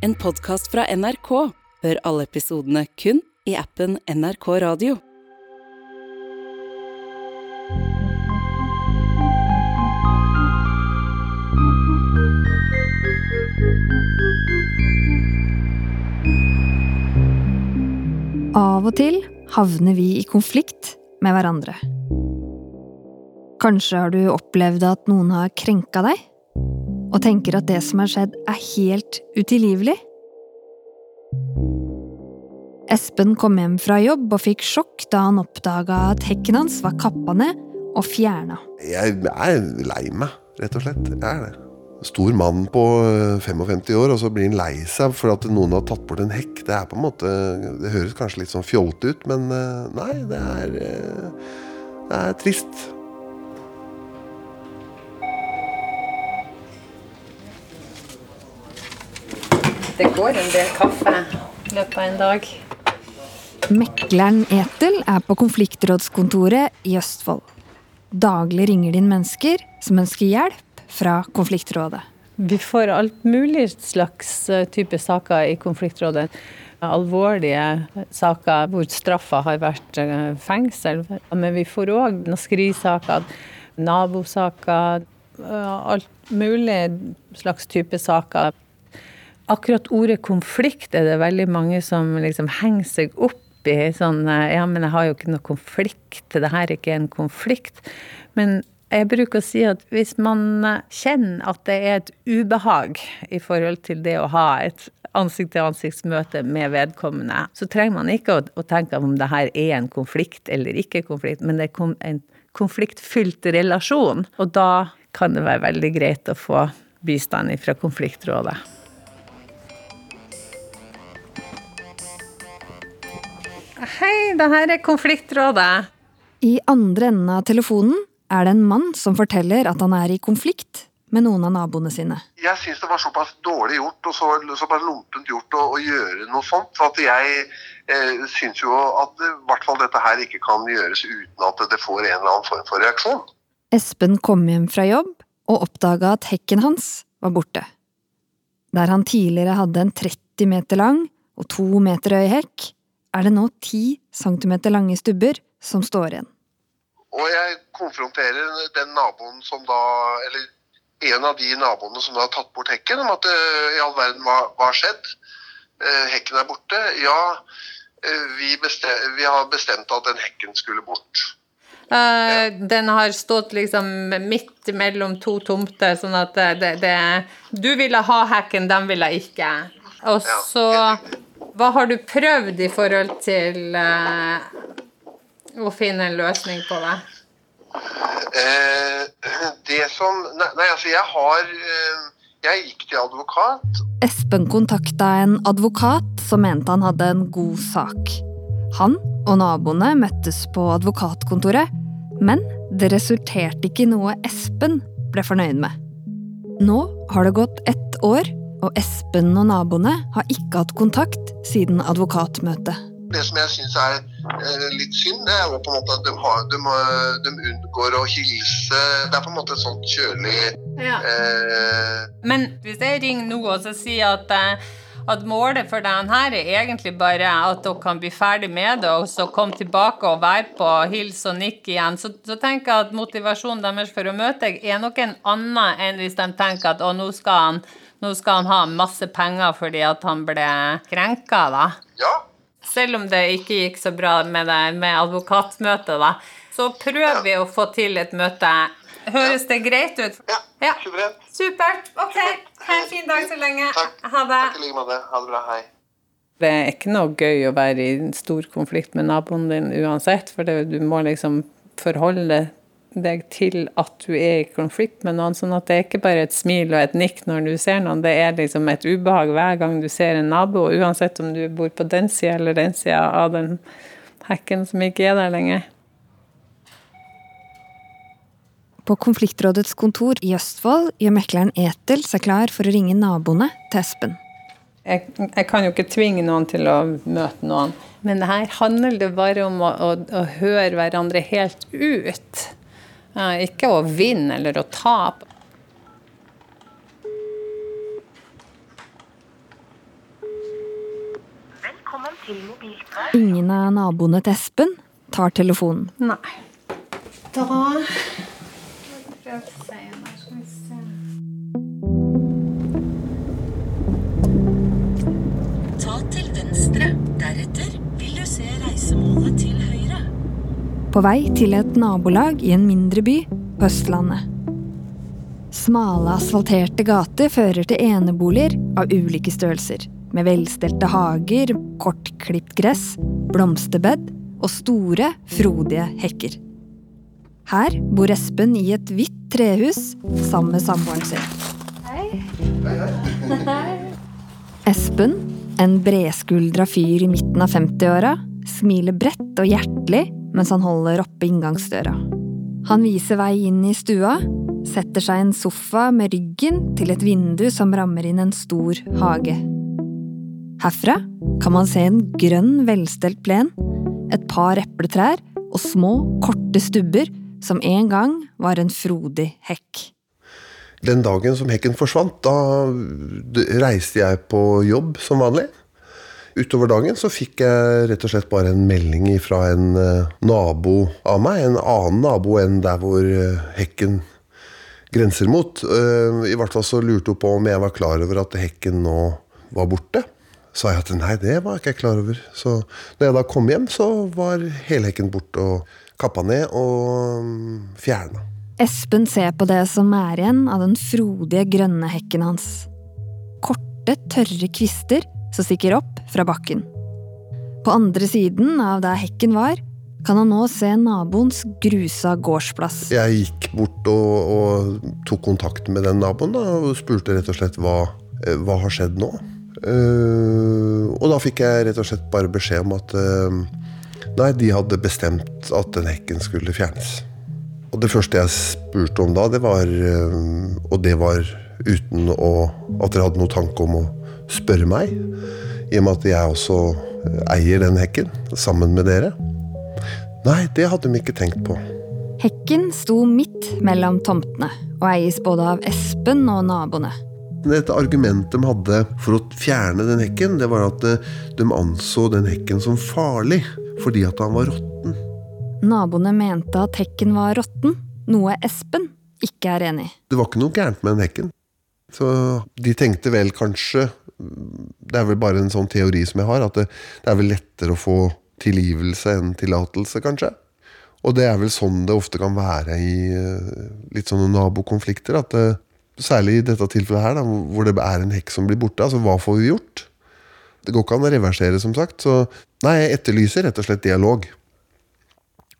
En podkast fra NRK. Hør alle episodene kun i appen NRK Radio. Av og til havner vi i konflikt med hverandre. Kanskje har du opplevd at noen har krenka deg, og tenker at det som har skjedd er helt utilgivelig? Espen kom hjem fra jobb og fikk sjokk da han oppdaga at hekken hans var kappa ned og fjerna. Jeg er lei meg, rett og slett. Jeg er det. Stor mann på øh, 55 år, og så blir han lei seg for at noen har tatt bort en hekk. Det er på en måte Det høres kanskje litt sånn fjolte ut, men øh, nei, det er øh, Det er trist. Det går en del kaffe i løpet av en dag. Mekleren Etel er på konfliktrådskontoret i Østfold. Daglig ringer de inn mennesker som ønsker hjelp fra konfliktrådet. Vi får alt mulig slags eh, type saker i konfliktrådet. Alvorlige saker hvor straffa har vært eh, fengsel. Men vi får òg naskerisaker, nabosaker, eh, alt mulig slags type saker. Akkurat ordet konflikt er det veldig mange som liksom henger seg opp i. Sånn ja, men jeg har jo ikke noe konflikt, det her er ikke en konflikt. Men jeg bruker å si at hvis man kjenner at det er et ubehag i forhold til det å ha et ansikt-til-ansiktsmøte med vedkommende, så trenger man ikke å, å tenke om det her er en konflikt eller ikke konflikt, men det er en konfliktfylt relasjon. Og da kan det være veldig greit å få bistand fra konfliktrådet. Hei, det her er konfliktrådet. I andre enden av telefonen er det en mann som forteller at han er i konflikt med noen av naboene sine. Jeg syns det var såpass dårlig gjort og så, såpass lompent gjort å, å, gjøre noe sånt. at jeg eh, syns jo at i hvert fall dette her ikke kan gjøres uten at det får en eller annen form for reaksjon. Espen kom hjem fra jobb og oppdaga at hekken hans var borte. Der han tidligere hadde en 30 meter lang og to meter høy hekk, er det nå ti centimeter lange stubber som står igjen. Og jeg konfronterer den naboen som da Eller en av de naboene som da har tatt bort hekken, om at uh, i all verden, hva har skjedd? Uh, hekken er borte. Ja, uh, vi, bestem, vi, har bestemt at den hekken skulle bort. Ja. Den har stått liksom midt mellom to tomter, sånn at det, det Du ville ha hekken, den ville ikke. Og så Hva har du prøvd i forhold til å finne en løsning på det? Eh, det som nei, nei, altså jeg har eh, Jeg gikk til advokat. Espen kontakta en advokat som mente han hadde en god sak. Han og naboene møttes på advokatkontoret, men det resulterte ikke i noe Espen ble fornøyd med. Nå har det gått ett år, og Espen og naboene har ikke hatt kontakt siden advokatmøtet. Det som jeg syns er eh, litt synd, det er jo på en måte at de, har, de, de, unngår å hilse. Det er på en måte et sånt kjølig ja. eh... Men hvis jeg ringer nå og sier at, eh, at målet for den her er egentlig bare at dere kan bli ferdig med det, og så komme tilbake og være på hils og nikk igjen, så, så, tenker jeg at motivasjonen deres for å møte deg er nok en annen enn hvis de tenker at å, nå skal han nå skal han ha masse penger fordi at han ble krenka, da. Ja, selv om det ikke gikk så bra med, det, med advokatmøtet, da, så prøver vi å få til et møte. Høres det greit ut? Ja. ja. Supert. Supert. Ok. Ha en fin dag så lenge. Takk. Ha det. Takk i like måte. Ha det bra. Hei. Det er ikke noe gøy å være i stor konflikt med naboen din uansett, for det, du må liksom forholde deg til at du er i konflikt med noen. Sånn at det er ikke bare et smil og et nikk når du ser noen, det er liksom et ubehag hver gang du ser en nabo, uansett om du bor på den sida eller den sida av den hekken som ikke er der lenger. På konfliktrådets kontor i Østfold gjør mekleren Etel seg klar for å ringe naboene til Espen. Jeg, jeg, kan jo ikke tvinge noen til å møte noen. Men her handler det bare om å, å, å høre hverandre helt ut. Ikke å vinne eller å tape. Ingen av naboene til Espen tar telefonen. Nei. Da Ta til venstre. Deretter På vei til et nabolag i en mindre by på Østlandet. Smale, asfalterte gater fører til eneboliger av ulike størrelser. Med velstelte hager, kortklipt gress, blomsterbed og store, frodige hekker. Her bor Espen i et hvitt trehus sammen med samboeren sin. Espen, en bredskuldra fyr i midten av 50-åra, smiler bredt og hjertelig mens han holder oppe inngangsdøra. Han viser vei inn i stua, setter seg i en sofa med ryggen til et vindu som rammer inn en stor hage. Herfra kan man se en grønn, velstelt plen, et par epletrær og små, korte stubber som en gang var en frodig hekk. Den dagen som hekken forsvant, da reiste jeg på jobb som vanlig. Utover dagen så fikk jeg rett og slett bare en melding fra en eh, nabo av meg. En annen nabo enn der hvor eh, hekken grenser mot. Eh, I hvert fall så lurte hun på om jeg var klar over at hekken nå var borte. Sa jeg at nei, det var ikke jeg klar over. Så når jeg da kom hjem, så var hele hekken borte og kappa ned og mm, fjerna. Espen ser på det som er igjen av den frodige, grønne hekken hans. Korte, tørre kvister som stikker opp fra bakken. På andre siden av der hekken var, kan han nå se naboens grusa gårdsplass. Jeg gikk bort og, og tok kontakt med den naboen da, og spurte rett og slett hva, eh, hva har skjedd nå. Uh, og da fikk jeg rett og slett bare beskjed om at uh, nei, de hadde bestemt at den hekken skulle fjernes. Og det første jeg spurte om da, det var uh, Og det var uten å, at dere hadde noen tanke om å spørre meg. I og med at jeg også eier den hekken, sammen med dere. Nei, det hadde de ikke tenkt på. Hekken sto midt mellom tomtene og eies både av Espen og naboene. Et argument de hadde for å fjerne den hekken, det var at eh, de anså den hekken som farlig fordi at han var råtten. Naboene mente at hekken var råtten, noe Espen ikke er enig i. Det var ikke noe gærent med den hekken. Så de tenkte vel kanskje Det er vel bare en sånn teori som jeg har, at det, det er vel lettere å få tilgivelse enn tillatelse, kanskje. Og det er vel sånn det ofte kan være i eh, litt sånne nabokonflikter. at det, Særlig i dette tilfellet her, da, hvor det er en hekk som blir borte. Altså, hva får vi gjort? Det går ikke an å reversere, som sagt. Så nei, jeg etterlyser rett og slett dialog.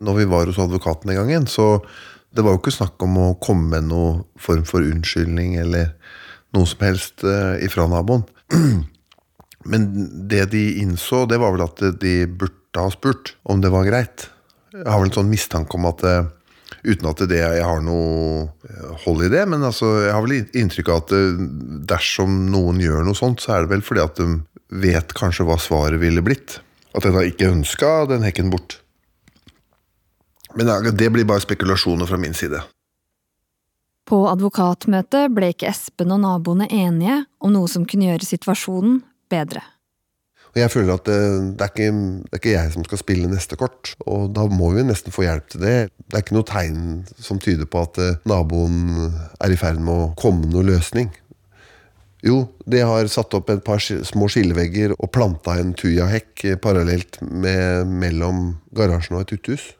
Når vi var hos advokaten den gangen, så det var jo ikke snakk om å komme med noen form for unnskyldning eller noe som helst eh, ifra naboen. Men det de innså, det var vel at de burde ha spurt om det var greit. Jeg har vel en sånn mistanke om at eh, Uten at det, jeg har noe eh, hold i det, men altså, jeg har vel inntrykk av at dersom noen gjør noe sånt, så er det vel fordi at de vet kanskje hva svaret ville blitt. At en ikke ønska den hekken bort. Men det blir bare spekulasjoner fra min side. På advokatmøtet ble ikke Espen og naboene enige om noe som kunne gjøre situasjonen bedre. Jeg føler at det, det, er ikke, det, er ikke, jeg som skal spille neste kort, og da må vi nesten få hjelp til det. Det er ikke noe tegn som tyder på at eh, naboen er i ferd med å komme noen løsning. Jo, de har satt opp et par små skillevegger og planta en tujahekk parallelt med, mellom garasjen og et uthus.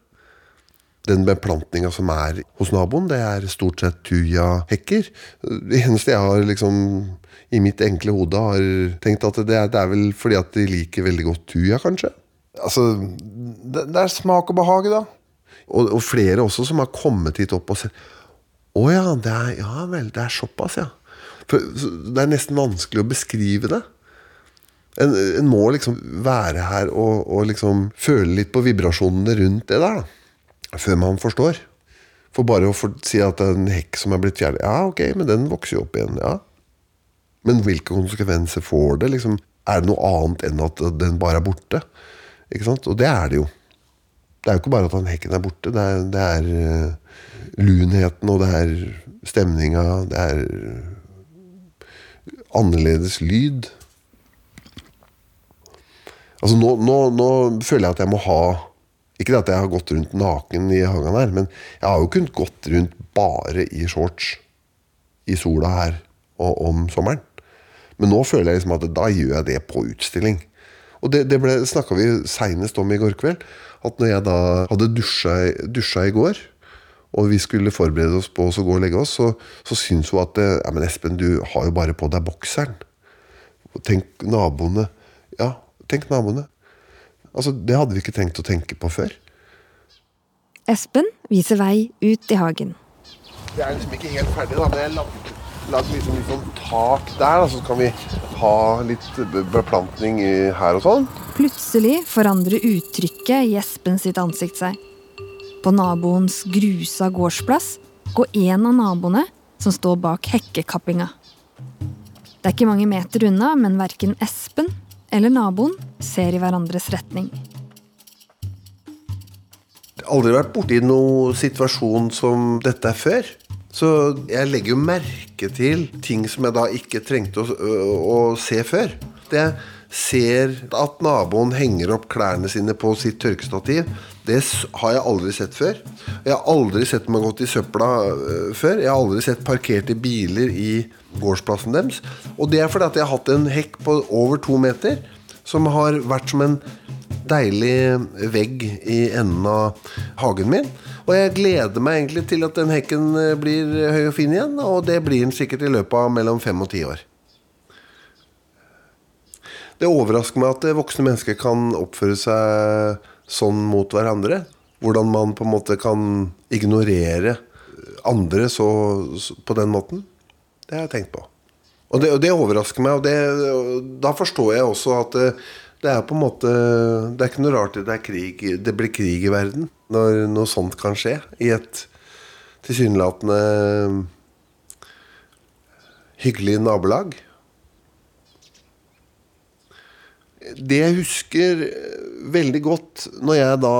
Den beplantninga som er hos naboen, det er stort sett tujahekker. Det eneste jeg har liksom i mitt enkle hode har tenkt at det er, det er vel fordi at de liker veldig godt tuja, kanskje. Altså, det, det er smak og behag, da. Og, og, flere også som har kommet hit opp og sett Å ja, det er, ja vel, det er såpass, ja. For, det er nesten vanskelig å beskrive det. En, en må liksom være her og, og, liksom føle litt på vibrasjonene rundt det der. da før man forstår. For bare å si at det er en hekk som er blitt fjernet Ja, ok, men den vokser jo opp igjen. ja. Men hvilke konsekvenser får det? Liksom, er det noe annet enn at den bare er borte? Ikke sant? Og det er det jo. Det er jo ikke bare at den hekken er borte. Det er, det er uh, lunheten, og det er stemninga, det er annerledes lyd. Altså nå, nå, nå føler jeg at jeg må ha Ikke at jeg har gått rundt naken i hagen her, men jeg har jo kunnet gått rundt bare i shorts i sola her og, om sommeren. Men nå føler jeg liksom at da gjør jeg det på utstilling. Og det, det snakka vi seinest om i går kveld. At når jeg da hadde dusja, dusja i går, og vi skulle forberede oss på å gå og legge oss, så, så syns hun at ja, men Espen, du har jo bare på deg bokseren. Tenk naboene. Ja, tenk naboene. Altså, Det hadde vi ikke trengt å tenke på før. Espen viser vei ut i hagen. Det er liksom ikke helt ferdig, da. Men jeg lagde, lagde liksom litt sånn tak der, da, så kan vi ha litt beplantning her og sånn. Plutselig forandrer uttrykket i Espen sitt ansikt seg. På naboens grusa gårdsplass går en av naboene som står bak hekkekappinga. Det er ikke mange meter unna, men verken Espen eller naboen ser i hverandres retning. Jeg har aldri vært borti noen situasjon som dette før. Så jeg legger jo merke til ting som jeg da ikke trengte å, å, å se før. Jeg ser at naboen henger opp klærne sine på sitt tørkestativ. Det har jeg aldri sett før. Jeg har aldri sett meg gått i søpla før. Jeg har aldri sett parkerte biler i gårdsplassen deres. Og det er fordi at jeg har hatt en hekk på over to meter som har vært som en deilig vegg i enden av hagen min. Og jeg gleder meg egentlig til at den hekken eh, blir høy og fin igjen. Og det blir den sikkert i løpet av mellom fem og ti år. Det overrasker meg at voksne mennesker kan oppføre seg sånn mot hverandre. Hvordan man på en måte kan ignorere andre så, på den måten. Det har jeg tenkt på. Og det, og det overrasker meg, og det, da forstår jeg også at det, det, er på en måte Det er ikke noe rart det, krig, det blir krig i verden når noe sånt kan skje i et tilsynelatende hyggelig nabolag. Det jeg husker veldig godt når jeg da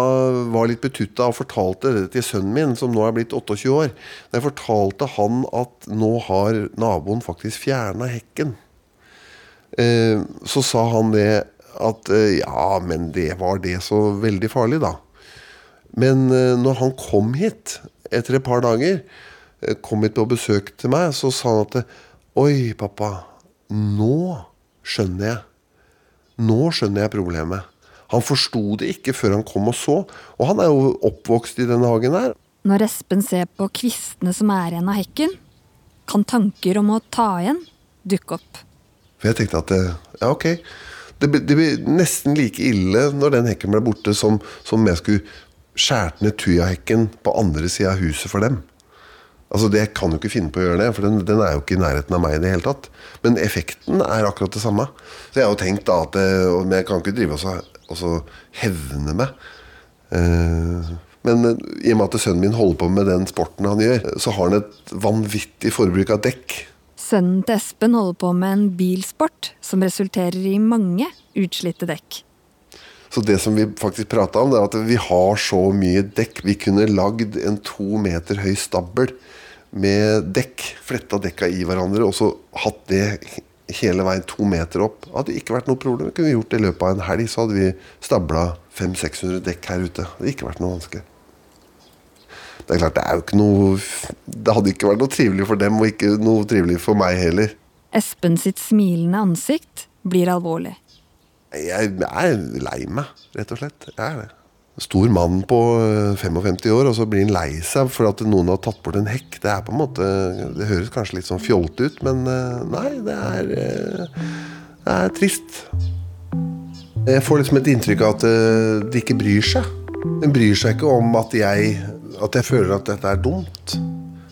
var litt betutta og fortalte det til sønnen min, som nå er blitt 28 år Da jeg fortalte han at nå har naboen faktisk fjerna hekken, eh, så sa han det at eh, ja, men det var det så veldig farlig, da. Men eh, når han kom hit etter et par dager, kom hit på besøk til meg, så sa han at Oi, pappa, nå skjønner jeg nå skjønner jeg problemet. Han forsto det ikke før han kom og så, og han er jo oppvokst i denne hagen her. Når Espen ser på kvistene som er igjen av hekken, kan tanker om å ta igjen dukke opp. For jeg tenkte at ja, ok. Det, det blir nesten like ille når den hekken ble borte, som, om jeg skulle skjært ned tujahekken på andre sida av huset for dem. Altså, det kan jo ikke finne på å gjøre det, for den, den, er jo ikke i nærheten av meg i det hele tatt. Men effekten er akkurat det samme. Så jeg har jo tenkt da at Men jeg kan ikke drive og så hevne meg. Uh, men eh, i og med at sønnen min holder på med den sporten han gjør, så har han et vanvittig forbruk av dekk. Sønnen til Espen holder på med en bilsport som resulterer i mange utslitte dekk. Så det som vi faktisk prata om, det er at vi har så mye dekk. Vi kunne lagd en to meter høy stabel med dekk, fletta dekka i hverandre, og så hatt det hele veien to meter opp. Det hadde ikke vært noe problem. Vi kunne gjort det i løpet av en helg. Så hadde vi stabla 500-600 dekk her ute. Det hadde ikke vært noe vanskelig. Det er klart, det er jo ikke noe Det hadde ikke vært noe trivelig for dem, og ikke noe trivelig for meg heller. Espen sitt smilende ansikt blir alvorlig. Jeg er lei meg, rett og slett. Jeg er det stor mann på 55 eh, år, og så blir han lei seg for at noen har tatt bort en hekk. Det er på en måte, det høres kanskje litt sånn fjolte ut, men eh, nei, det er, eh, det er trist. Jeg får liksom et inntrykk av at de ikke bryr seg. De bryr seg ikke om at jeg, at jeg føler at dette er dumt.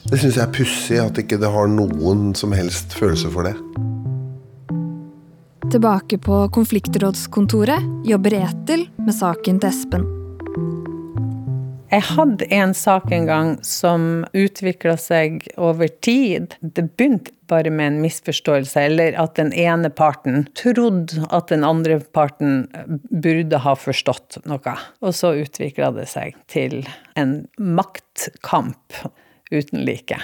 Det syns jeg er pussig, at ikke det har noen som helst følelse for det. Tilbake på konfliktrådskontoret jobber Etil med saken til Espen. Jeg hadde en sak en gang som utvikla seg over tid. Det begynte bare med en misforståelse, eller at den ene parten trodde at den andre parten burde ha forstått noe. Og så utvikla det seg til en maktkamp uten like.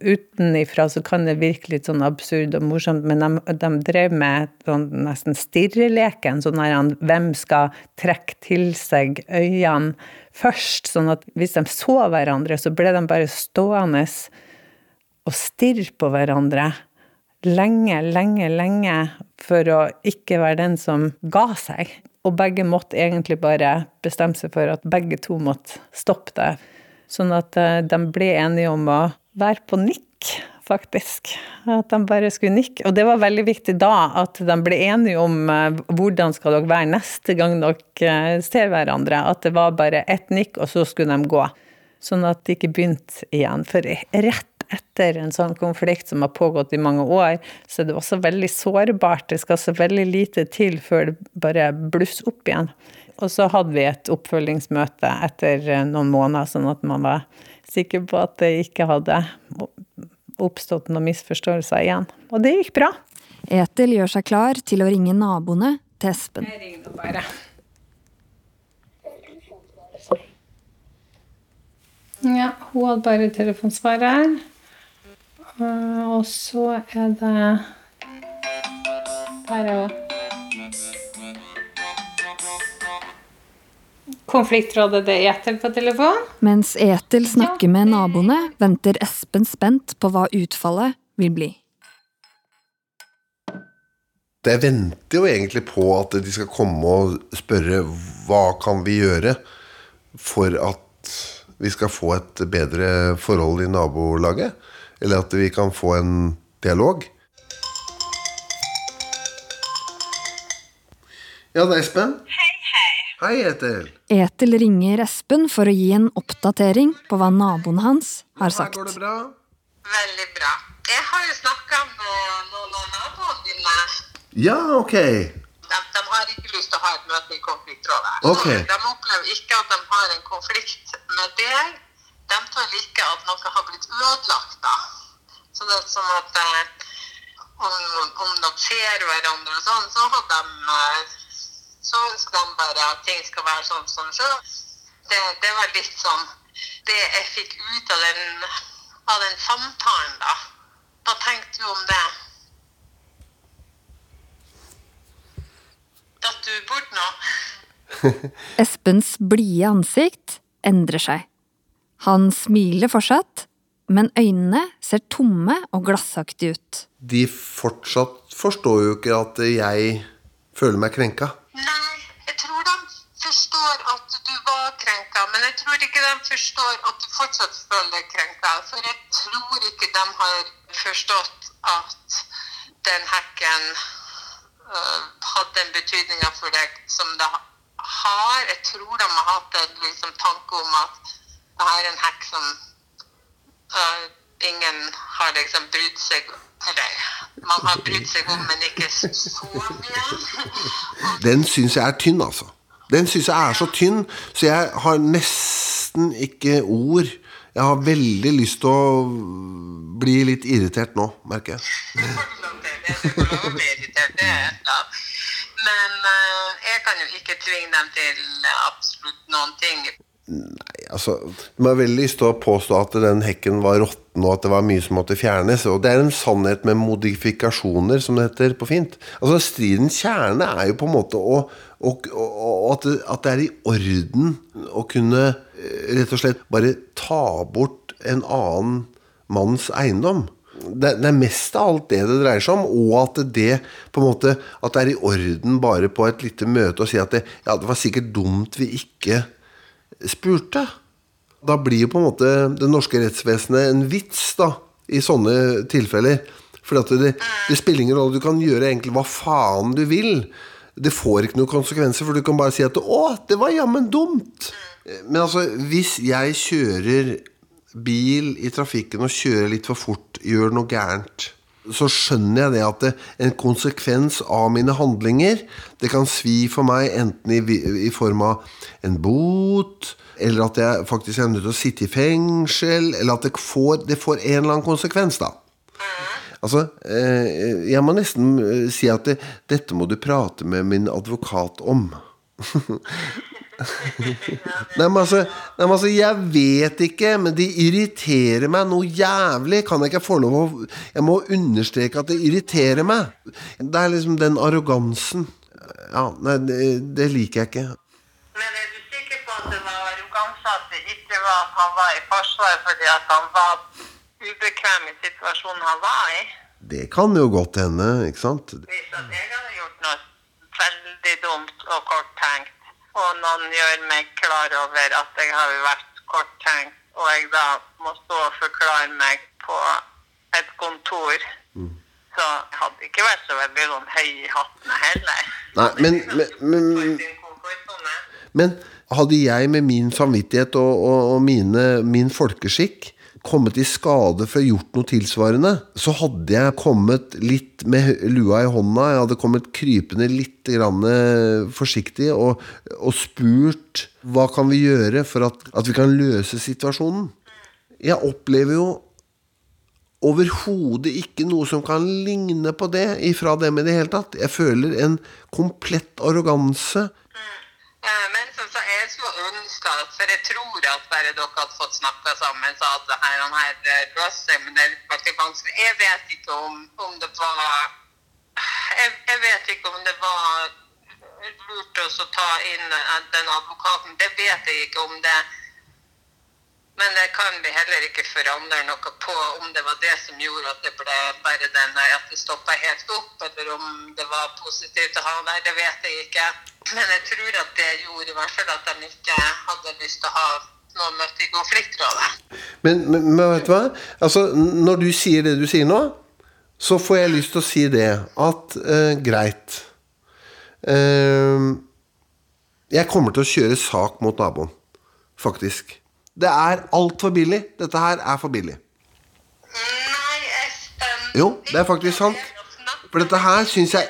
Utenifra så kan det virke litt sånn absurd og morsomt, men de, de drev med sånn nesten stirreleken. Sånn her hvem skal trekke til seg øynene først? Sånn at hvis de så hverandre, så ble de bare stående og stirre på hverandre lenge, lenge, lenge for å ikke være den som ga seg. Og begge måtte egentlig bare bestemme seg for at begge to måtte stoppe det. Sånn at eh, de ble enige om å være på nikk, faktisk. At de bare skulle nikke. Og det var veldig viktig da at de ble enige om eh, hvordan skal dere være neste gang dere eh, ser hverandre. At det var bare ett nikk, og så skulle de gå. Sånn at de ikke begynte igjen. For rett etter en sånn konflikt som har pågått i mange år, så er det også veldig sårbart. Det skal så veldig lite til før det bare blusser opp igjen. Og så hadde vi et oppfølgingsmøte etter eh, noen måneder, sånn at man var sikker på at det ikke hadde oppstått noen misforståelser igjen. Og det gikk bra. Etel gjør seg klar til å ringe naboene til Espen. Jeg ringer bare. Ja, hun hadde bare telefonsvarer. Og så er det Der er Konfliktrådet det Etel på telefon. Mens Etel snakker med naboene, venter Espen spent på hva utfallet vil bli. Jeg venter jo egentlig på at de skal komme og spørre hva kan vi gjøre for at vi skal få et bedre forhold i nabolaget. Eller at vi kan få en dialog. Ja, det er Espen. Hei, hei. Etel. Etel ringer Espen for å gi en oppdatering på hva naboen hans har Her sagt. går det bra. Veldig bra. Jeg har jo snakka med noen av naboene dine. Ja, ok. De, de har ikke lyst til å ha et møte i konfliktrådet. Ok. De opplever ikke at de har en konflikt med deg. De tar ikke at noe har blitt ødelagt. da. Så det er sånn at eh, om, om de ser hverandre og sånn, så har de eh, så ønsker de bare at ting skal være sånn som sjøl. Det, det var litt sånn det jeg fikk ut av den, av den samtalen, da. Hva tenkte du om det? Datt du bort nå? Espens blide ansikt endrer seg. Han smiler fortsatt, men øynene ser tomme og glassaktige ut. De fortsatt forstår jo ikke at jeg føler meg krenka. Nei, jeg tror de forstår at du var krenka, men jeg tror ikke de forstår at du fortsatt føler deg krenka. For jeg tror ikke de har forstått at den hekken uh, hadde den betydninga for deg som det har. Jeg tror de har hatt en liksom, tanke om at det er en hekk som uh, ingen har liksom brydd seg Eller man har brydd seg om, men ikke så mye. Den syns jeg er tynn, altså. Den syns jeg er så tynn, så jeg har nesten ikke ord. Jeg har veldig lyst til å bli litt irritert nå, merker jeg. Men eh, jeg kan jo ikke tvinge dem til absolutt noen ting. Nei, altså, De har veldig lyst til å påstå at den hekken var råtten, og at det var mye som måtte fjernes. Og det er en sannhet med modifikasjoner, som det heter på fint. Altså, Stridens kjerne er jo på en måte å, å, å, at, det, er i orden å kunne eh, rett og slett bare ta bort en annen manns eiendom. Det er mest av alt det det dreier seg om, og at det på en måte At det er i orden bare på et lite møte å si at det, ja, det var sikkert dumt vi ikke spurte. Da blir jo på en måte det norske rettsvesenet en vits da, i sånne tilfeller. For det, det spiller ingen rolle. Du kan gjøre egentlig hva faen du vil. Det får ikke noen konsekvenser, for du kan bare si at 'Å, det var jammen dumt'. Men altså, hvis jeg kjører bil i trafikken og kjører litt for fort, gjør noe gærent, så skjønner jeg det at det, en konsekvens av mine handlinger Det kan svi for meg enten i, i form av en bot, eller at jeg faktisk er nødt til å sitte i fengsel, eller at det får, det får en eller annen konsekvens, da. Altså, eh, jeg må nesten eh, si at det, dette må du prate med min advokat om. Nei, men altså, nei, men altså, jeg vet ikke, men de irriterer meg noe jævlig. Kan jeg ikke få lov å Jeg må understreke at det irriterer meg. Det er liksom den arrogansen. Ja, nei, det, det liker jeg ikke. Men er du sikker på at det var arroganse at det ikke var at han var i Forsvaret fordi at han var ubekvem i situasjonen han var i? Det kan jo godt hende, ikke sant? Hvis at jeg hadde gjort noe veldig dumt og korttenkt, og noen gjør meg klar over at jeg har vært korttenkt, og jeg da må stå og forklare meg på et kontor, så hadde det ikke vært så veldig sånn høy i hattene heller. Nei, men, men, men, men hadde jeg med min samvittighet og, og, og mine, min folkeskikk kommet i skade for å ha gjort noe tilsvarende, så hadde jeg kommet litt med lua i hånda, jeg hadde kommet krypende litt eh, forsiktig og, og spurt hva kan vi gjøre for at, at vi kan løse situasjonen. Jeg opplever jo overhodet ikke noe som kan ligne på det ifra dem i det hele tatt. Jeg føler en komplett arroganse. Eh, Men at, for jeg tror at bare dere hadde fått snakka sammen, så hadde det her, han her eh, seg, men det er veldig vanskelig. Jeg vet ikke om, om det var jeg, jeg vet ikke om det var lurt å ta inn eh, den advokaten. Det vet jeg ikke om det Men det kan vi heller ikke forandre noe på om det var det som gjorde at det ble bare den at det stoppa helt opp, eller om det var positivt å ha der, det vet jeg ikke. Men jeg tror at det gjorde i hvert fall at de ikke hadde lyst til å ha noe møte i konfliktrådet. Men, men, men vet du hva? Altså, når du sier det du sier nå, så får jeg lyst til å si det at eh, greit. Eh, jeg kommer til å kjøre sak mot naboen. Faktisk. Det er altfor billig. Dette her er for billig. Nei, Espen Jo, det er faktisk sant. For dette her syns jeg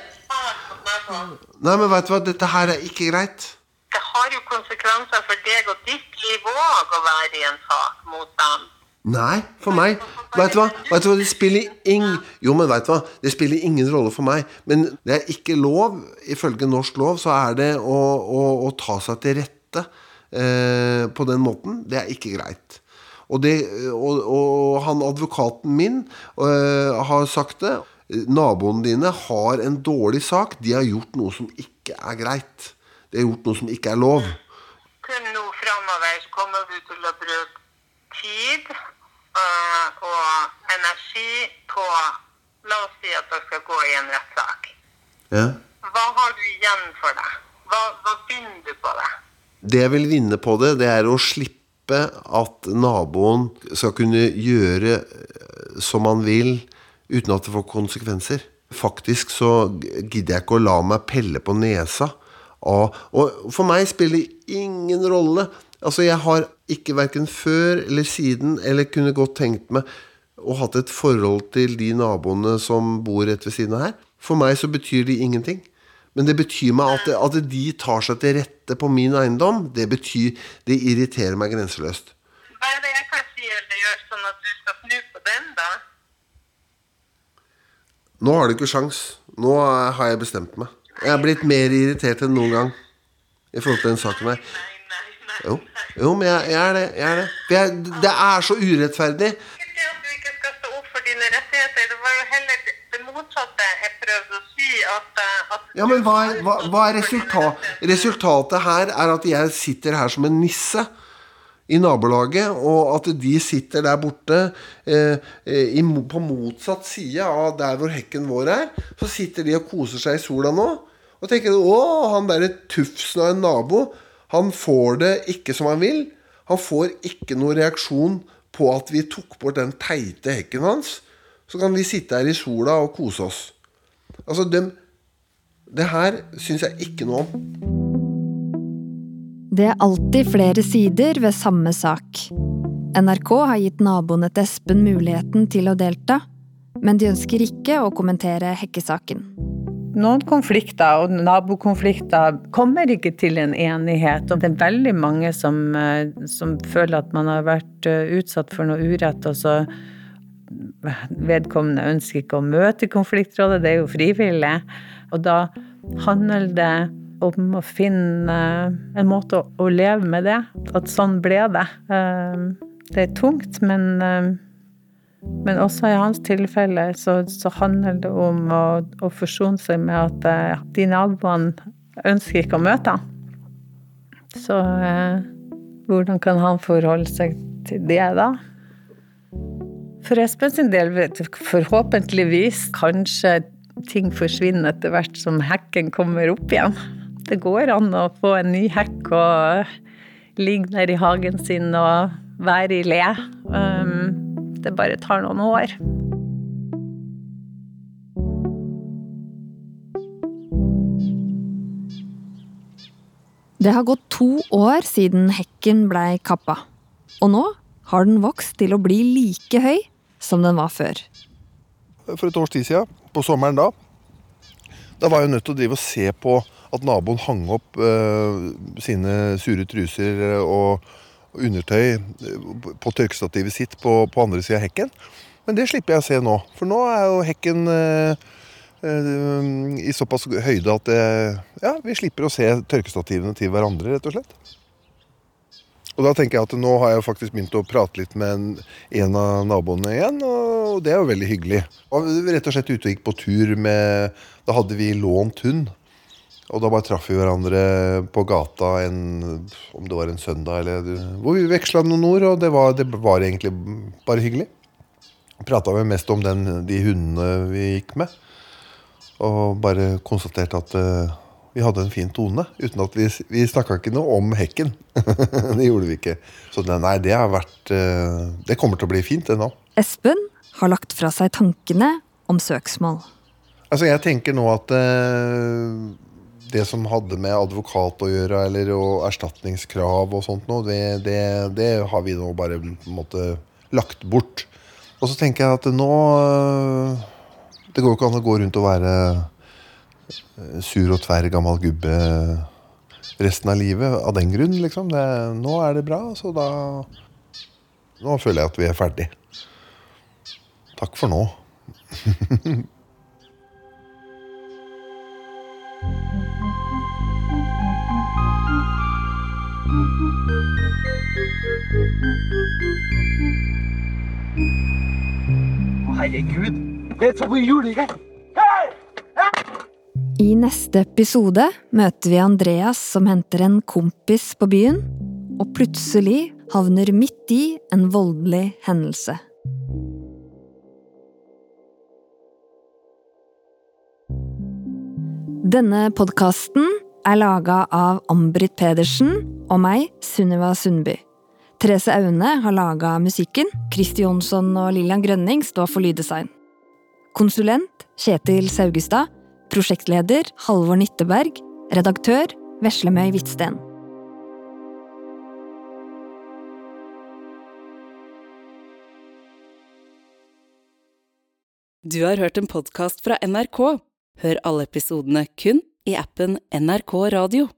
Nei, men vet du hva? Dette her er ikke greit. Det har jo konsekvenser for deg og ditt liv òg å være i en sak mot dem. Nei, for meg Vet du hva? Vet du hva? Det spiller ingen Jo, men vet du hva? Det spiller ingen rolle for meg. Men det er ikke lov, ifølge norsk lov, så er det å, å, å ta seg til rette eh, på den måten. Det er ikke greit. Og, det, og, og han advokaten min eh, har sagt det. Naboene dine har en dårlig sak. De har gjort noe som ikke er greit. De har gjort noe som ikke er lov. Kun nå framover kommer du til å bruke tid øh, og energi på La oss si at dere skal gå i en rettssak. Ja. Hva har du igjen for deg? Hva, hva begynner du på det? Det jeg vil vinne på det, det er å slippe at naboen skal kunne gjøre eh, som han vil uten at det får konsekvenser. Faktisk så gidder jeg ikke å la meg pelle på nesa Og for meg spiller det ingen rolle. Altså, jeg har ikke verken før eller siden eller kunne godt tenkt meg å hatt et forhold til de naboene som bor rett ved siden av her. For meg så betyr de ingenting. Men det betyr meg at, at de tar seg til rette på min eiendom. Det betyr Det irriterer meg grenseløst. Hva er det jeg kan si eller gjøre sånn at du skal snu på den, da? Nå har du ikke sjans. Nå har jeg bestemt meg. Jeg er blitt mer irritert enn noen gang i forhold til den saken her. Jo, jo men jeg, jeg er det. Jeg er det. Jeg, det er så urettferdig. Det at du ikke skal stå opp for dine rettigheter. Det var jo heller det- motsatte jeg prøvde å. At, eh, at Ja, men hva er, hva, hva er resultat, resultatet her? Er at jeg sitter her som en nisse i nabolaget, og at de sitter der borte eh, eh, i, på motsatt side av der hvor hekken vår er. Så sitter de og koser seg i sola nå. Og tenker å, han derre tufsen av en nabo, han får det ikke som han vil. Han får ikke noen reaksjon på at vi tok bort den teite hekken hans. Så kan vi sitte her i sola og kose oss. Altså, de, det her syns jeg ikke noe om. Det er alltid flere sider ved samme sak. NRK har gitt naboene til Espen muligheten til å delta, men de ønsker ikke å kommentere hekkesaken. Noen konflikter og nabokonflikter kommer ikke til en enighet. Og det er veldig mange som, eh, som føler at man har vært eh, utsatt for noe urett, og så vedkommende ønsker ikke å møte konfliktrådet, det er jo frivillig. Og da handler det om å finne en måte å, leve med det. At sånn ble det. Eh, det er tungt, men, eh, men også i hans tilfelle så, så handler det om å, å, forsone seg med at de naboene ønsker ikke å møte ham. Så hvordan kan han forholde seg til det, da? For Espen sin del, forhåpentligvis kanskje ting forsvinner etter hvert som hekken kommer opp igjen. Det går an å få en ny hekk og ligge nede i hagen sin og være i le. Um, det bare tar noen år. Det har gått to år siden hekken blei kappa. Og nå har den vokst til å bli like høy som den var før. For et års tid siden, på sommeren da, da var jeg nødt til å drive og se på at naboen hang opp eh, sine sure truser og undertøy eh, på tørkestativet sitt på, på andre sida av hekken. Men det slipper jeg å se nå, for nå er jo hekken uh, uh, i såpass høyde at det, ja, vi slipper å se tørkestativene til hverandre, rett og slett. Og da tenker jeg at nå har jeg faktisk begynt å prate litt med en, en av naboene igjen, og det er jo veldig hyggelig. Og rett og slett ute og gikk på tur med Da hadde vi lånt hund. Og da bare traff vi hverandre på gata en, om det var en søndag eller Hvor vi veksla noen ord, og det var, det var egentlig bare hyggelig. Prata mest om den, de hundene vi gikk med. Og bare konstaterte at uh, vi hadde en fin tone. uten at Vi, vi snakka ikke noe om hekken. det gjorde vi ikke. Så nei, det har vært eh, Det kommer til å bli fint, det nå. Espen har lagt fra seg tankene om søksmål. Altså, jeg tenker nå at uh, det som hadde med advokat å gjøre, eller og erstatningskrav og sånt noe, det, det, det, har vi nå bare på en måte lagt bort. Og så tenker jeg at nå uh, Det går ikke an å gå rundt og være Eh, sur og tverr gammel gubbe resten av livet av den grunn, liksom. Det, nå er det bra, så da Nå føler jeg at vi er ferdig. Takk for nå. Herregud, det er mye juling her! I neste episode møter vi Andreas som henter en kompis på byen, og plutselig havner midt i en voldelig hendelse. Denne podkasten er laga av Ambrit Pedersen og meg, Sunniva Sundby. Therese Aune har laga musikken, Kristi Jonsson og Lillian Grønning står for lyddesign. Konsulent Kjetil Saugestad Prosjektleder Halvor Nitteberg. Redaktør Veslemøy Hvitsten. Du har hørt en podkast fra NRK. Hør alle episodene kun i appen NRK Radio.